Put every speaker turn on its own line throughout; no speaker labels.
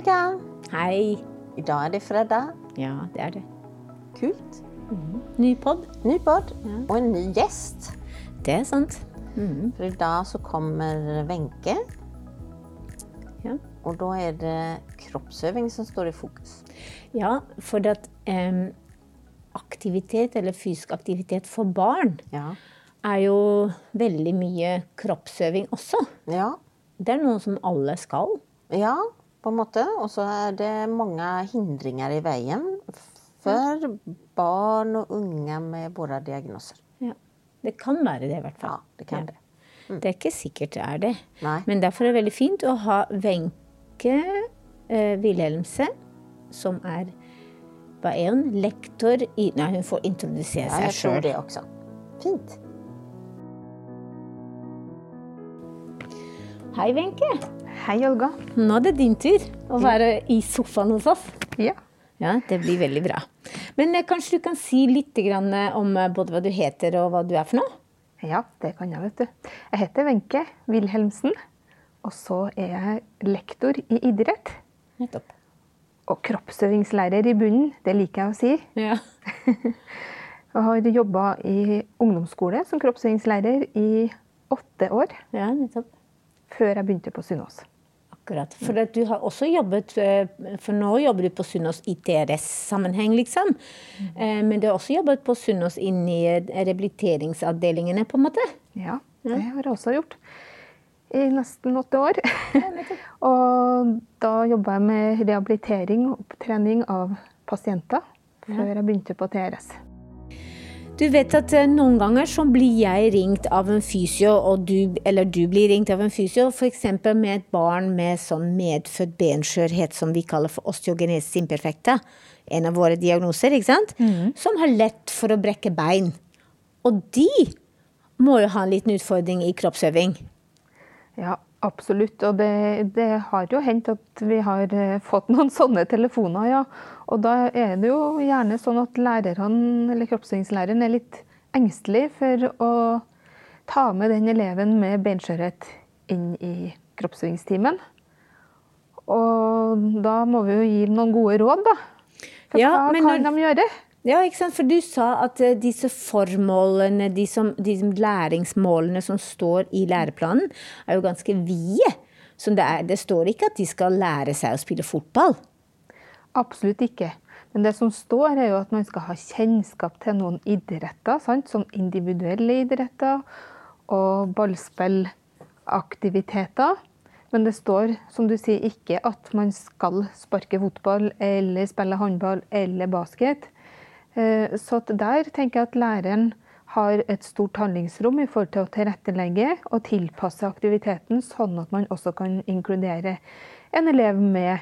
Olga.
Hei.
I dag er det fredag.
Ja, det er det.
Kult.
Ny pod.
Ny podd
Ja.
og en ny gjest.
Det er sant. Mm.
For i dag så kommer Wenche,
Ja.
og da er det kroppsøving som står i fokus.
ja, for at um, aktivitet, eller fysisk aktivitet for barn,
Ja.
er jo veldig mye kroppsøving også.
Ja,
Det er noe som alle skal.
ja på en måte. Og så er det mange hindringer i veien for barn og unge med våre diagnoser.
Ja. Det kan være det, i hvert fall.
Ja, det kan det.
Det er ikke sikkert det er det.
Nei.
Men derfor er det veldig fint å ha Wenche eh, Wilhelmsen, som er hva er hun? Lektor i Nei, hun får introdusere
Ja,
seg
jeg tror det også. Fint.
Hei, Wenche.
Hei, Olga.
Nå er det din tur å være i sofaen hos oss.
Ja.
Ja, det blir veldig bra. Men eh, kanskje du kan si litt eh, om eh, både hva du heter og hva du er for noe?
ja, det kan jeg, vet du. Jeg heter Wenche Wilhelmsen, og så er jeg lektor i idrett.
Nettopp.
Og kroppsøvingslærer i bunnen, det liker jeg å si.
Ja.
Jeg har jobba i ungdomsskole som kroppsøvingslærer i åtte år,
ja, nettopp.
Før jeg begynte på Sunnaas.
Akkurat. For du har også jobbet eh, For nå jobber du på Sunnaas i TRS-sammenheng, liksom. Eh, Men du har også jobbet på Sunnaas i eh, rehabiliteringsavdelingene, på en måte.
Ja, det har jeg også gjort. I nesten åtte år. og da jobba jeg med rehabilitering og opptrening av pasienter før jeg begynte på TRS.
Du vet at eh, noen ganger så blir jeg ringt av en fysio, du, eller du blir ringt av en fysio, f.eks. med et barn med sånn medfødt benskjørhet som vi kaller for osteogenesis imperfecta. En av våre diagnoser, ikke sant? Som har lett for å brekke bein. Og de må jo ha en liten utfordring i kroppsøving.
Ja, absolutt. Og det, det har jo hendt at vi har eh, fått noen sånne telefoner, ja. Og da er det jo gjerne sånn at lærerne, eller kroppsøvingslæreren er litt engstelig for å ta med den eleven med beinskjørhet inn i kroppsøvingstimen. Og da må vi jo gi noen gode råd, da. For
Ja,
hva
men
kan
når-
de gjøre?
Ja, ikke sant? For du sa at eh, disse formålene, de, som, de læringsmålene som står i læreplanen, er jo ganske vide. Så det, er, det står ikke at de skal lære seg å spille fotball.
Absolutt ikke. Men det som står, er jo at man skal ha kjennskap til noen idretter. Sant? Som individuelle idretter og ballspillaktiviteter. Men det står, som du sier, ikke at man skal sparke fotball eller spille håndball eller basket. Eh, Så der tenker jeg at læreren har et stort handlingsrom i forhold til å tilrettelegge og tilpasse aktiviteten, sånn at man også kan inkludere en elev med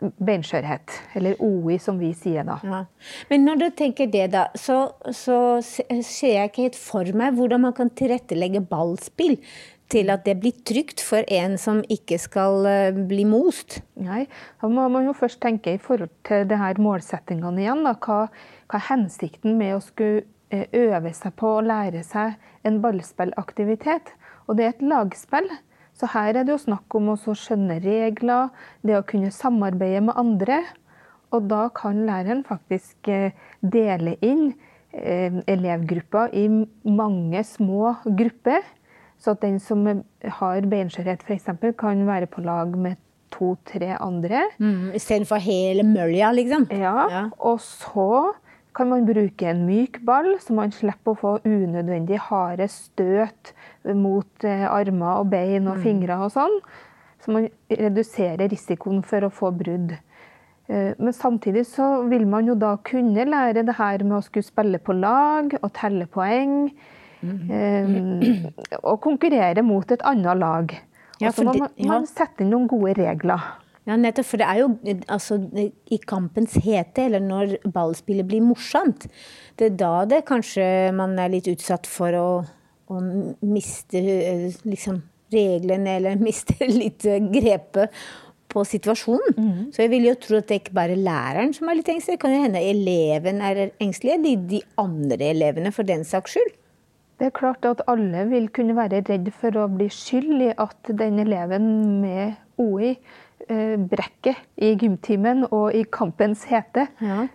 beinskjørhet, eller OI som vi sier da.
Ja. Men når du tenker det, da, så, så ser jeg ikke helt for meg hvordan man kan tilrettelegge ballspill til at det blir trygt for en som ikke skal eh, bli most.
Nei, da må man jo først tenke i forhold til det her målsettingene igjen. Da. Hva, hva er hensikten med å skulle eh, øve seg på å lære seg en ballspillaktivitet? Og det er et lagspill. Så her er det jo snakk om å skjønne regler, det å kunne samarbeide med andre. Og da kan læreren faktisk eh, dele inn eh, elevgrupper i mange små grupper. Så at den som har beinskjørhet f.eks. kan være på lag med to-tre andre.
Mm, Istedenfor hele mølja, liksom.
Ja,
Ja.
Og så kan man bruke en myk ball, så man slipper å få unødvendig harde støt mot eh, armer og bein og fingre og sånn. Så man reduserer risikoen for å få brudd. Eh, Men samtidig så vil man jo da kunne lære det her med å skulle spille på lag og telle poeng. eh, Og konkurrere mot et annet lag.
Ja,
Og så må man, man sette inn noen gode regler.
Ja, nettopp. For det er jo altså, i kampens hete, eller når ballspillet blir morsomt, det er da det kanskje man er litt utsatt for å, å miste eh, liksom reglene, eller miste litt grepet på situasjonen. Så jeg vil jo tro at det ikke bare er læreren som er litt engstelig, det kan jo hende eleven er engstelig, eller de andre elevene for den saks skyld.
Det er klart at alle vil kunne være redd for å bli skyld i at den eleven med OI brekket i gymtimen og i kampens hete.
Ja.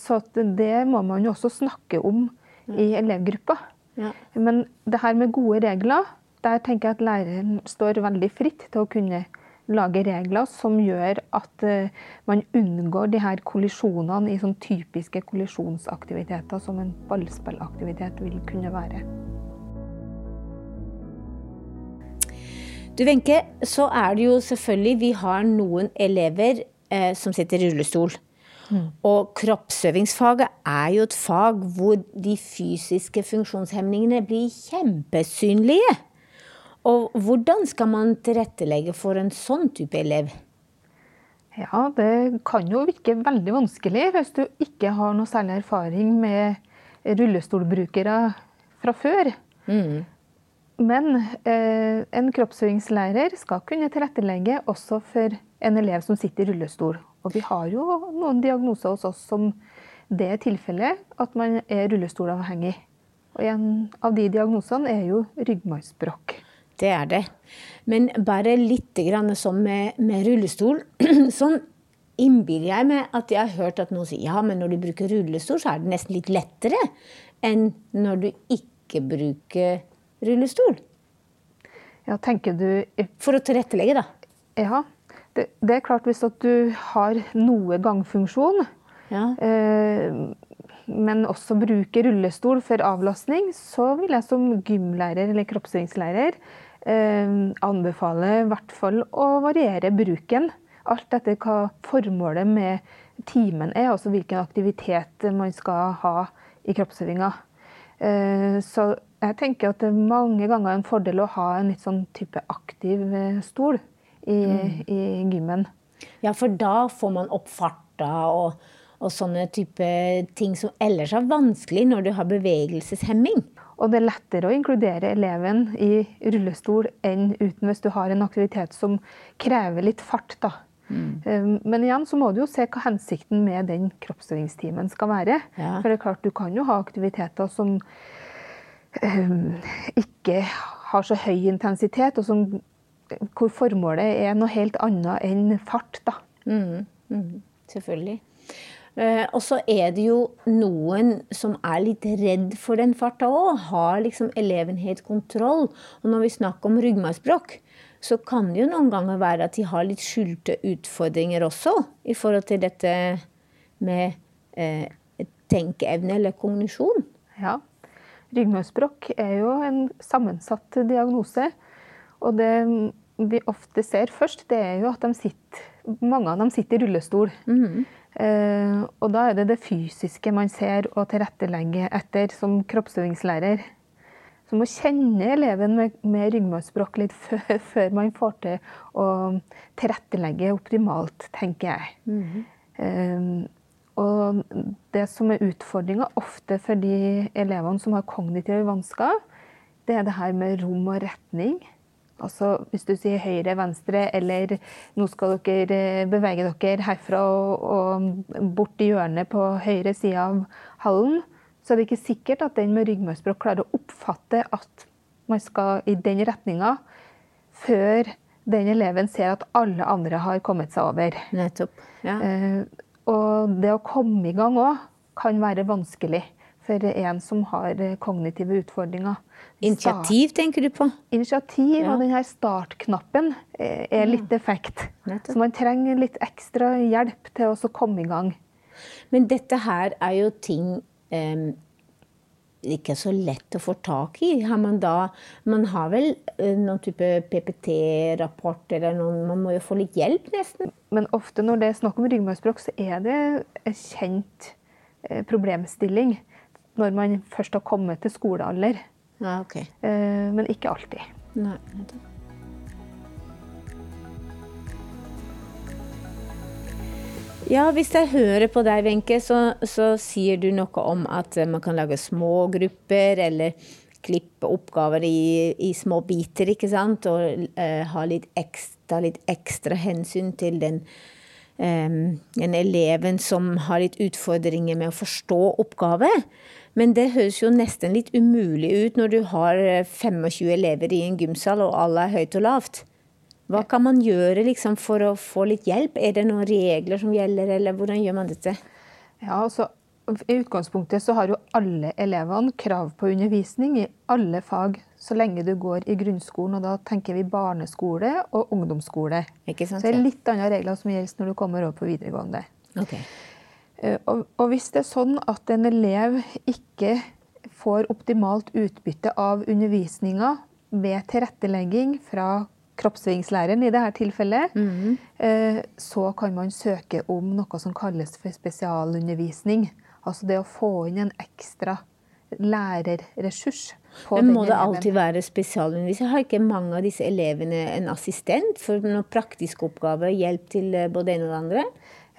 Så det må man jo også snakke om i elevgruppa.
Ja.
Men det her med gode regler, der tenker jeg at læreren står veldig fritt til å kunne lage regler som gjør at uh, man unngår de her kollisjonene i sånn typiske kollisjonsaktiviteter som en ballspillaktivitet vil kunne være.
Du Wenche, så er det jo selvfølgelig Vi har noen elever eh, som sitter i rullestol. Mm. Og kroppsøvingsfaget er jo et fag hvor de fysiske funksjonshemningene blir kjempesynlige. Og hvordan skal man tilrettelegge for en sånn type elev?
Ja, det kan jo virke veldig vanskelig hvis du ikke har noe særlig erfaring med rullestolbrukere fra før. Mm. Men eh, en kroppsøvingslærer skal kunne tilrettelegge også for en elev som sitter i rullestol. Og vi har jo noen diagnoser hos oss som det er tilfellet at man er rullestolavhengig. Og en av de diagnosene er jo ryggmargsbrokk.
Det er det. Men bare litt sånn med, med rullestol. Sånn innbiller jeg meg at jeg har hørt at noen sier ja, men når du bruker rullestol, så er det nesten litt lettere enn når du ikke bruker rullestol.
Ja, tenker du
For å tilrettelegge, da.
Ja. Det, det er klart hvis at du har noe gangfunksjon, ja. eh, men også bruker rullestol for avlastning, så vil jeg som gymlærer eller kroppsøvingslærer eh, anbefale i hvert fall å variere bruken. Alt etter hva formålet med timen er, altså hvilken aktivitet man skal ha i kroppsøvinga. Eh, så jeg tenker at det er mange ganger en fordel å ha en litt sånn type aktiv eh, stol i, mm. i gymmen.
Ja, for da får man opp farta og, og sånne type ting som ellers er vanskelig når du har bevegelseshemming.
Og det er lettere å inkludere eleven i rullestol enn uten hvis du har en aktivitet som krever litt fart. da. Mm. Um, men igjen så må du jo se hva hensikten med den kroppsøvingstimen skal være. Ja. For det er klart du kan jo ha aktiviteter som ikke har så høy intensitet, og som, hvor formålet er noe helt annet enn fart. da.
Mm. Mm. Selvfølgelig. Eh, og så er det jo noen som er litt redd for den farta òg. Har liksom eleven helt kontroll? Og når vi snakker om ryggmargsbrokk, så kan det jo noen ganger være at de har litt skjulte utfordringer også i forhold til dette med eh, tenkeevne eller kognisjon.
Ja. Ryggmargsbrokk er jo en sammensatt diagnose. Og det vi ofte ser først, det er jo at sitter, mange av dem sitter i rullestol. Mm. Eh, og da er det det fysiske man ser og tilrettelegger etter som kroppsøvingslærer. Så man må kjenne eleven med, med ryggmargsbrokk litt før, før, man får til å tilrettelegge optimalt, tenker jeg. Mm. Eh, og det som er utfordringa ofte for de elevene som har kognitive vansker, det er det her med rom og retning. Altså hvis du sier høyre, venstre, eller nå skal dere eh, bevege dere herfra og, og bort i hjørnet på høyre side av hallen, så er det ikke sikkert at den med ryggmargsbrokk klarer å oppfatte at man skal i den retninga før den eleven ser at alle andre har kommet seg over.
Nettopp. Ja.
Eh, og det å komme i gang òg kan være vanskelig for en som har kognitive utfordringer.
Initiativ tenker du på?
Initiativ ja. og denne startknappen eh, er litt effekt. Så man trenger litt ekstra hjelp til å komme i gang.
Men dette her er jo ting um, ikke så lett å få tak i. Har man da Man har vel uh, noen type PPT-rapport eller noen Man må jo få litt hjelp, nesten.
Men ofte når det er snakk om ryggmargsbrokk, så er det en kjent uh, problemstilling når man først har kommet til skolealder.
Ja, okay.
Eh, men ikke alltid.
Nei, Ja, hvis jeg hører på deg, Wenche, så, så, sier du noe om at man kan lage små grupper, eller klippe oppgaver i, i små biter, ikke sant? Og uh, ha litt ekstra, litt ekstra, hensyn til den, um, den eleven som har litt utfordringer med å forstå oppgaver. Men det høres jo nesten litt umulig ut når du har 25 eh, elever i en gymsal, og alle er høyt og lavt. Hva kan man gjøre liksom, for å få litt hjelp? Er det noen regler som gjelder, eller hvordan gjør man dette?
Ja, altså, I utgangspunktet så har jo alle elevene krav på undervisning i alle fag så lenge du går i grunnskolen. og Da tenker vi barneskole og ungdomsskole.
Ikke sant?
Så det er litt andre regler som gjelder når du kommer over på videregående.
Ok.
Eh, Og, og hvis det er sånn at en elev ikke får optimalt utbytte av undervisninga ved tilrettelegging fra kroppsøvingslæreren i dette tilfellet, mm. så kan man søke om noe som kalles for spesialundervisning. Altså det å få inn en ekstra lærerressurs. på
Men må det alltid være spesialundervisning? Har ikke mange av disse elevene en assistent for noen praktiske oppgaver? Hjelp til eh, både ene og det andre?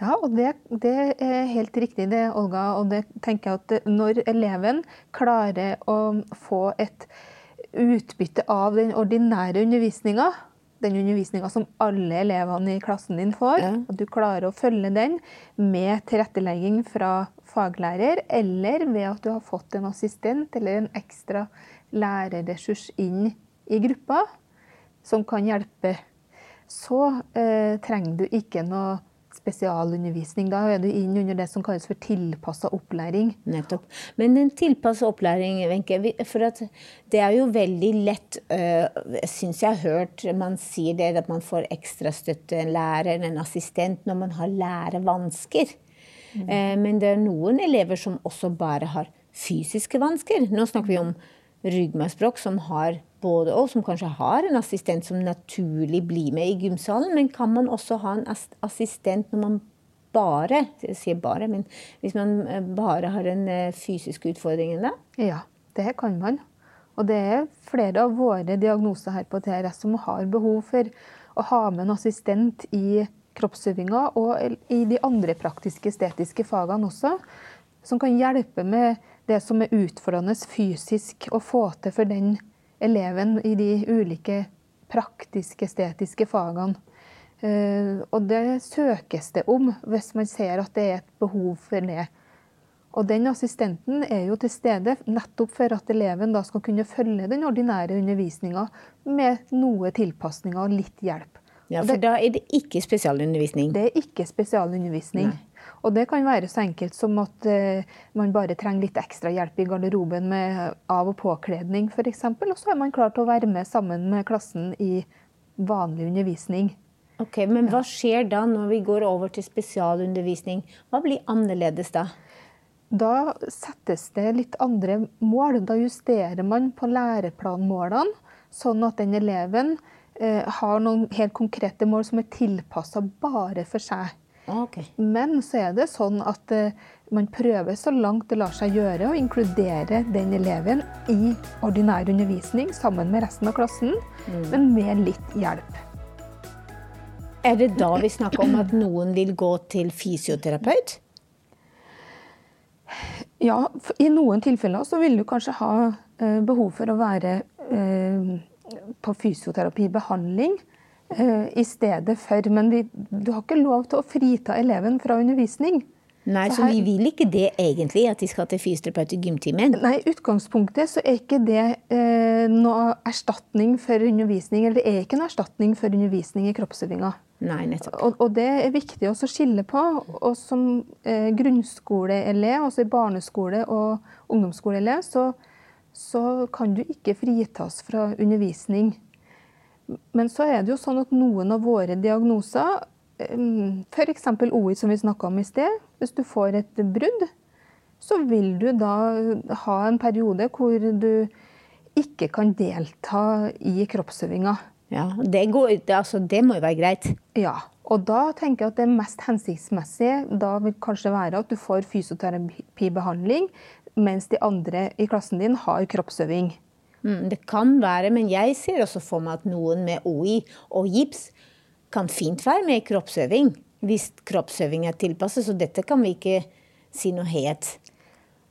Ja, og det, det er helt riktig det, Olga. Og det tenker jeg at når eleven klarer å få et utbytte av den ordinære undervisninga, den undervisninga som alle elevene i klassen din får,
Ja.
og du klarer å følge den med tilrettelegging fra faglærer, eller ved at du har fått en assistent eller en ekstra lærerressurs inn i gruppa som kan hjelpe, så eh, trenger du ikke noe spesialundervisning. Da er du inn under det som kalles for tilpassa opplæring.
Nettopp. Men en tilpasset opplæring, Wenche. For det er jo veldig lett, øh, syns jeg har hørt man sier det, at man får ekstra støtte, en lærer, en assistent, når man har lærevansker. Eh, Men det er noen elever som også bare har fysiske vansker. Nå snakker vi om ryggmargsbrokk som har både og, som kanskje har en assistent som naturlig blir med i gymsalen, men kan man også ha en assistent når man bare, jeg sier bare, men hvis man eh, bare har en eh, fysisk utfordring da?
Ja, det kan man. Og det er flere av våre diagnoser her på TRS som har behov for å ha med en assistent i kroppsøvinga og i de andre praktiske estetiske fagene også, som kan hjelpe med det som er utfordrende fysisk å få til for den eleven i de ulike praktiske estetiske fagene. Eh, Og det søkes det om hvis man ser at det er et behov for det. Og den assistenten er jo til stede nettopp for at eleven da skal kunne følge den ordinære undervisninga med noe tilpasninger og litt hjelp.
Ja, for da er det ikke spesialundervisning.
det er ikke spesialundervisning.
Nei.
Og det kan være så enkelt som at eh, man bare trenger litt ekstra hjelp i garderoben med av- og påkledning f.eks. Og så er man klar til å være med sammen med klassen i vanlig undervisning.
Ok, Men hva skjer da når vi går over til spesialundervisning? Hva blir annerledes da?
Da settes det litt andre mål. Da justerer man på læreplanmålene, sånn at den eleven eh, har noen helt konkrete mål som er tilpassa bare for seg.
Okay.
Men så er det sånn at eh, man prøver så langt det lar seg gjøre å inkludere den eleven i ordinær undervisning sammen med resten av klassen, men med litt hjelp.
Er det da vi snakker om at noen vil gå til fysioterapeut?
Ja, i noen tilfeller så vil du kanskje ha eh, behov for å være eh, på fysioterapibehandling uh, i stedet for. Men vi, du har ikke lov til å frita eleven fra undervisning.
Nei,
Så
så vi vil ikke det egentlig, at de skal til fysioterapeut i gymtimen?
Nei, i utgangspunktet så er ikke det eh, noe erstatning for undervisning. Eller det er ikke noe erstatning for undervisning i kroppsøvinga.
Nei, nettopp.
Og, og det er viktig også å skille på. Og som eh, grunnskoleelev, altså i barneskole og ungdomsskoleelev, så, så kan du ikke fritas fra undervisning. Men så er det jo sånn at noen av våre diagnoser, f.eks. OI som vi snakka om i sted, hvis du får et brudd, så vil du da ha en periode hvor du ikke kan delta i kroppsøvinga.
Ja, det, går, altså, det må jo være greit.
Ja, og da tenker jeg at det mest hensiktsmessige da vil kanskje være at du får fysioterapibehandling, mens de andre i klassen din har kroppsøving.
Mm, det kan være, men jeg ser også for meg at noen med OI og gips kan fint være med i kroppsøving, hvis kroppsøving er tilpasset. Så dette kan vi ikke si noe helt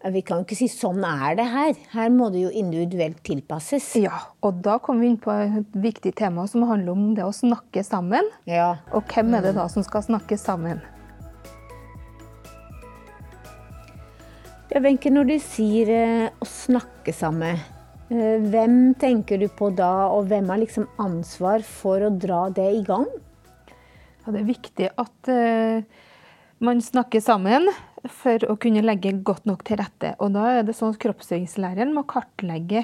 Vi kan ikke si sånn er det her. Her må det jo individuelt tilpasses.
Ja, og da kommer vi inn på et viktig tema som handler om det å snakke sammen.
Ja.
Og hvem er det da som skal snakke sammen?
Ja, Wenche, når du sier eh, å snakke sammen, Eh, hvem tenker du på da, og hvem har liksom ansvar for å dra det i gang?
Ja, det er viktig at uh, man snakker sammen for å kunne legge godt nok til rette. Og da er det sånn at Kroppsøvingslæreren må kartlegge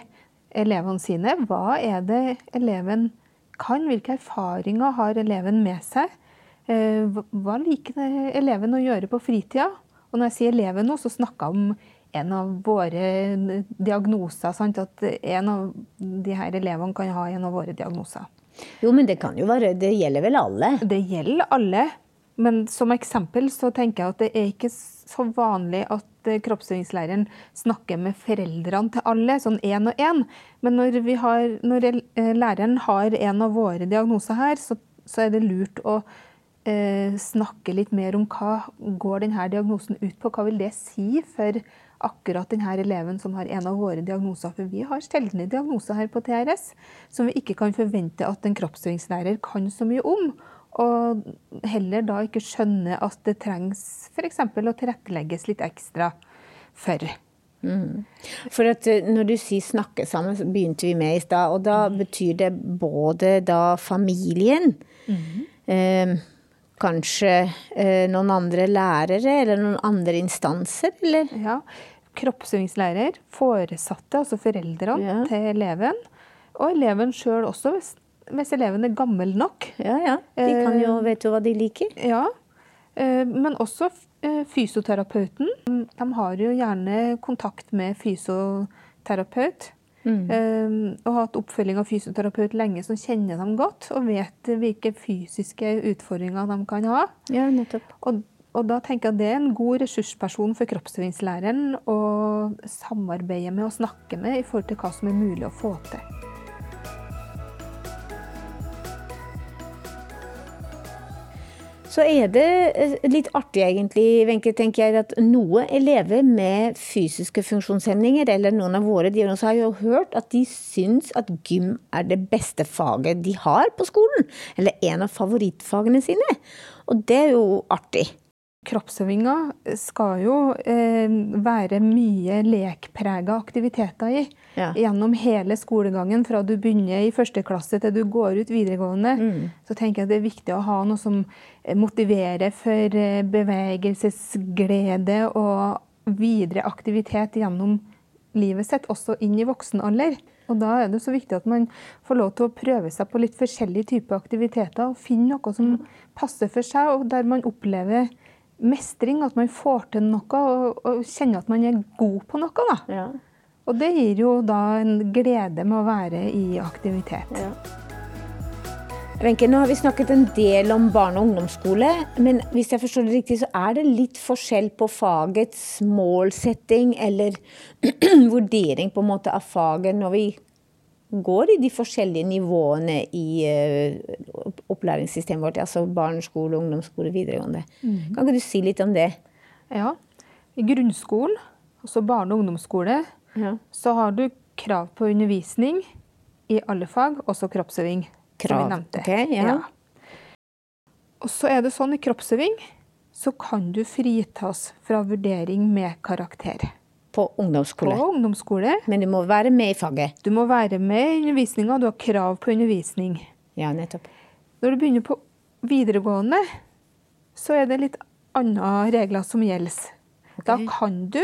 elevene sine. Hva er det eleven kan? Hvilke erfaringer har eleven med seg? Hva liker eleven å gjøre på fritida? Og når jeg sier eleven nå, så snakker jeg om en av våre diagnoser. Sant? At en av de her elevene kan ha en av våre diagnoser.
Jo, men det kan jo være Det gjelder vel alle?
Det gjelder alle. Men som eksempel så tenker jeg at det er ikke så vanlig at eh, kroppsøvingslæreren snakker med foreldrene til alle, sånn én og én. Men når, har, når, eh, læreren har en av våre diagnoser her, så, så er det lurt å snakke litt mer om hva går denne diagnosen ut på. Hva vil det si for akkurat denne eleven som har en av våre diagnoser. For vi har sjeldne diagnoser her på TRS som vi ikke kan forvente at en kroppsøvingslærer kan så mye om. Og heller da ikke skjønne at det trengs f.eks. å tilrettelegges litt ekstra for.
Mm. For at eh, når du sier 'snakke sammen', så begynte vi med i stad. Og da mm. betyr det både da familien mm. eh, Kanskje eh, noen andre lærere eller noen andre instanser, eller?
Ja. Kroppsøvingslærer, foresatte, altså foreldrene ja. til eleven. Og eleven sjøl også, hvis, hvis, eleven er gammel nok.
Ja, ja. De kan jo eh, vite hva de liker.
Ja. Eh, men også eh, fysioterapeuten. De har jo gjerne kontakt med fysioterapeut. Mm. Um, og hatt oppfølging av fysioterapeut lenge, som kjenner dem godt og vet hvilke fysiske utfordringer de kan ha.
Ja, nettopp.
Og, og da tenker jeg at det er en god ressursperson for kroppsøvingslæreren å samarbeide med og snakke med i forhold til hva som er mulig å få til.
Så er det eh, litt artig egentlig, Wenche, tenker jeg, at noen elever med fysiske funksjonshemninger, eller noen av våre diagnoser, har jo hørt at de syns at gym er det beste faget de har på skolen. Eller en av favorittfagene sine. Og det er jo artig.
Kroppsøvinga skal jo eh, være mye lekprega aktiviteter i. Ja. Gjennom hele skolegangen, fra du begynner i første klasse til du går ut videregående. Mm. Så tenker jeg det er viktig å ha noe som eh, motiverer for eh, bevegelsesglede og videre aktivitet gjennom livet sitt, også inn i voksen alder. Og da er det så viktig at man får lov til å prøve seg på litt forskjellige typer aktiviteter. og Finne noe som passer for seg, og der man opplever mestring, at man får til noe og, og kjenner at man er god på noe. Da. Ja. Og det gir jo da en glede med å være i aktivitet. Ja.
Wenche, nå har vi snakket en del om barne- og ungdomsskole, men hvis jeg forstår det riktig, så er det litt forskjell på fagets målsetting eller vurdering på en måte av faget når vi går i de forskjellige nivåene i uh, opplæringssystemet vårt, altså barneskole, ungdomsskole, videregående. Mm. Kan ikke du si litt om det?
Ja. I grunnskolen, altså barne- og ungdomsskole, ja. så har du krav på undervisning i alle fag, også kroppsøving.
Krav, ok, ja. ja.
Og så er det sånn i kroppsøving så kan du fritas fra vurdering med karakter.
På ungdomsskole.
På ungdomsskole.
Men du må være med i faget?
Du må være med i undervisninga. Du har krav på undervisning.
Ja, nettopp.
Når du begynner på videregående, så er det litt andre regler som gjelder. Okay. Da kan du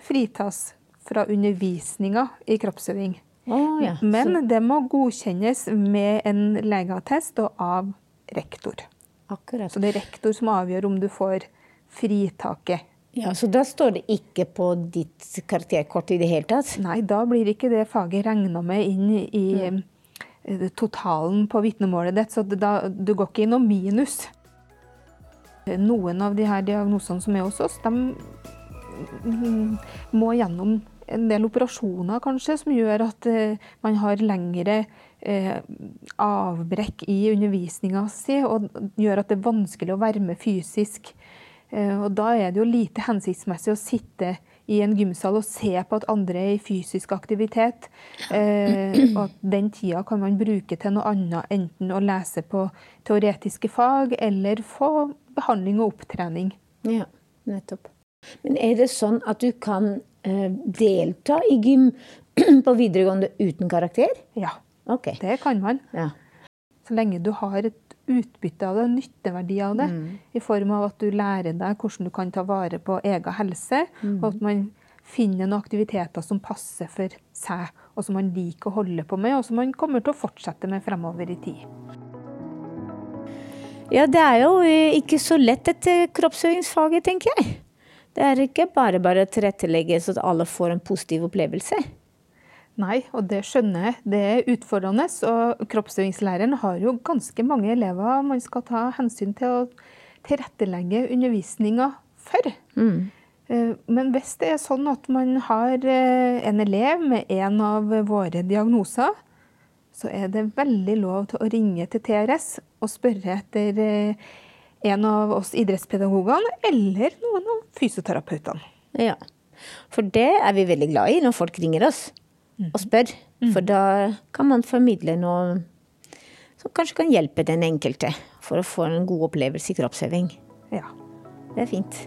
fritas fra undervisninga i kroppsøving.
Oh, ja.
Men det må godkjennes med en legeattest og av rektor.
Akkurat.
Så det er rektor som avgjør om du får fritaket
ja, Så da står det ikke på ditt karakterkort i det hele tatt?
Nei, da blir ikke det faget regna med inn i mm. totalen på vitnemålet ditt. Så da, du går ikke i noe minus. Noen av de her diagnosene som er hos oss, de mm, må gjennom en del operasjoner kanskje, som gjør at eh, man har lengre eh, avbrekk i undervisninga si, og gjør at det er vanskelig å være med fysisk. Eh, og da er det jo lite hensiktsmessig å sitte i en gymsal og se på at andre er i fysisk aktivitet. Eh, og at den tida kan man bruke til noe annet, enten å lese på teoretiske fag eller få behandling og opptrening.
Ja, nettopp. Men er det sånn at du kan delta i gym på videregående uten karakter?
Ja,
okay.
det kan man.
Ja.
Så lenge du har et utbytte av det, nytteverdi av det, i form av at du lærer deg hvordan du kan ta vare på egen helse, og at man finner noen aktiviteter som passer for seg, og som man liker å holde på med, og som man kommer til å fortsette med fremover i tid.
ja, det er jo eh, ikke så lett et kroppsøvingsfag, tenker jeg. Det er ikke bare bare å tilrettelegge så at alle får en positiv opplevelse.
Nei, og det skjønner jeg. Det er utfordrende. Og kroppsøvingslæreren har jo ganske mange elever man skal ta hensyn til å tilrettelegge undervisninga for. Mm. Men hvis det er sånn at man har eh, en elev med en av våre diagnoser, så er det veldig lov til å ringe til TRS og spørre etter eh, en av oss idrettspedagogene eller noen av fysioterapeutene.
Ja. For det er vi veldig glad i når folk ringer oss og spør. For da kan man formidle noe som kanskje kan hjelpe den enkelte for å få en god opplevelse i kroppsøving.
Ja.
Det er fint.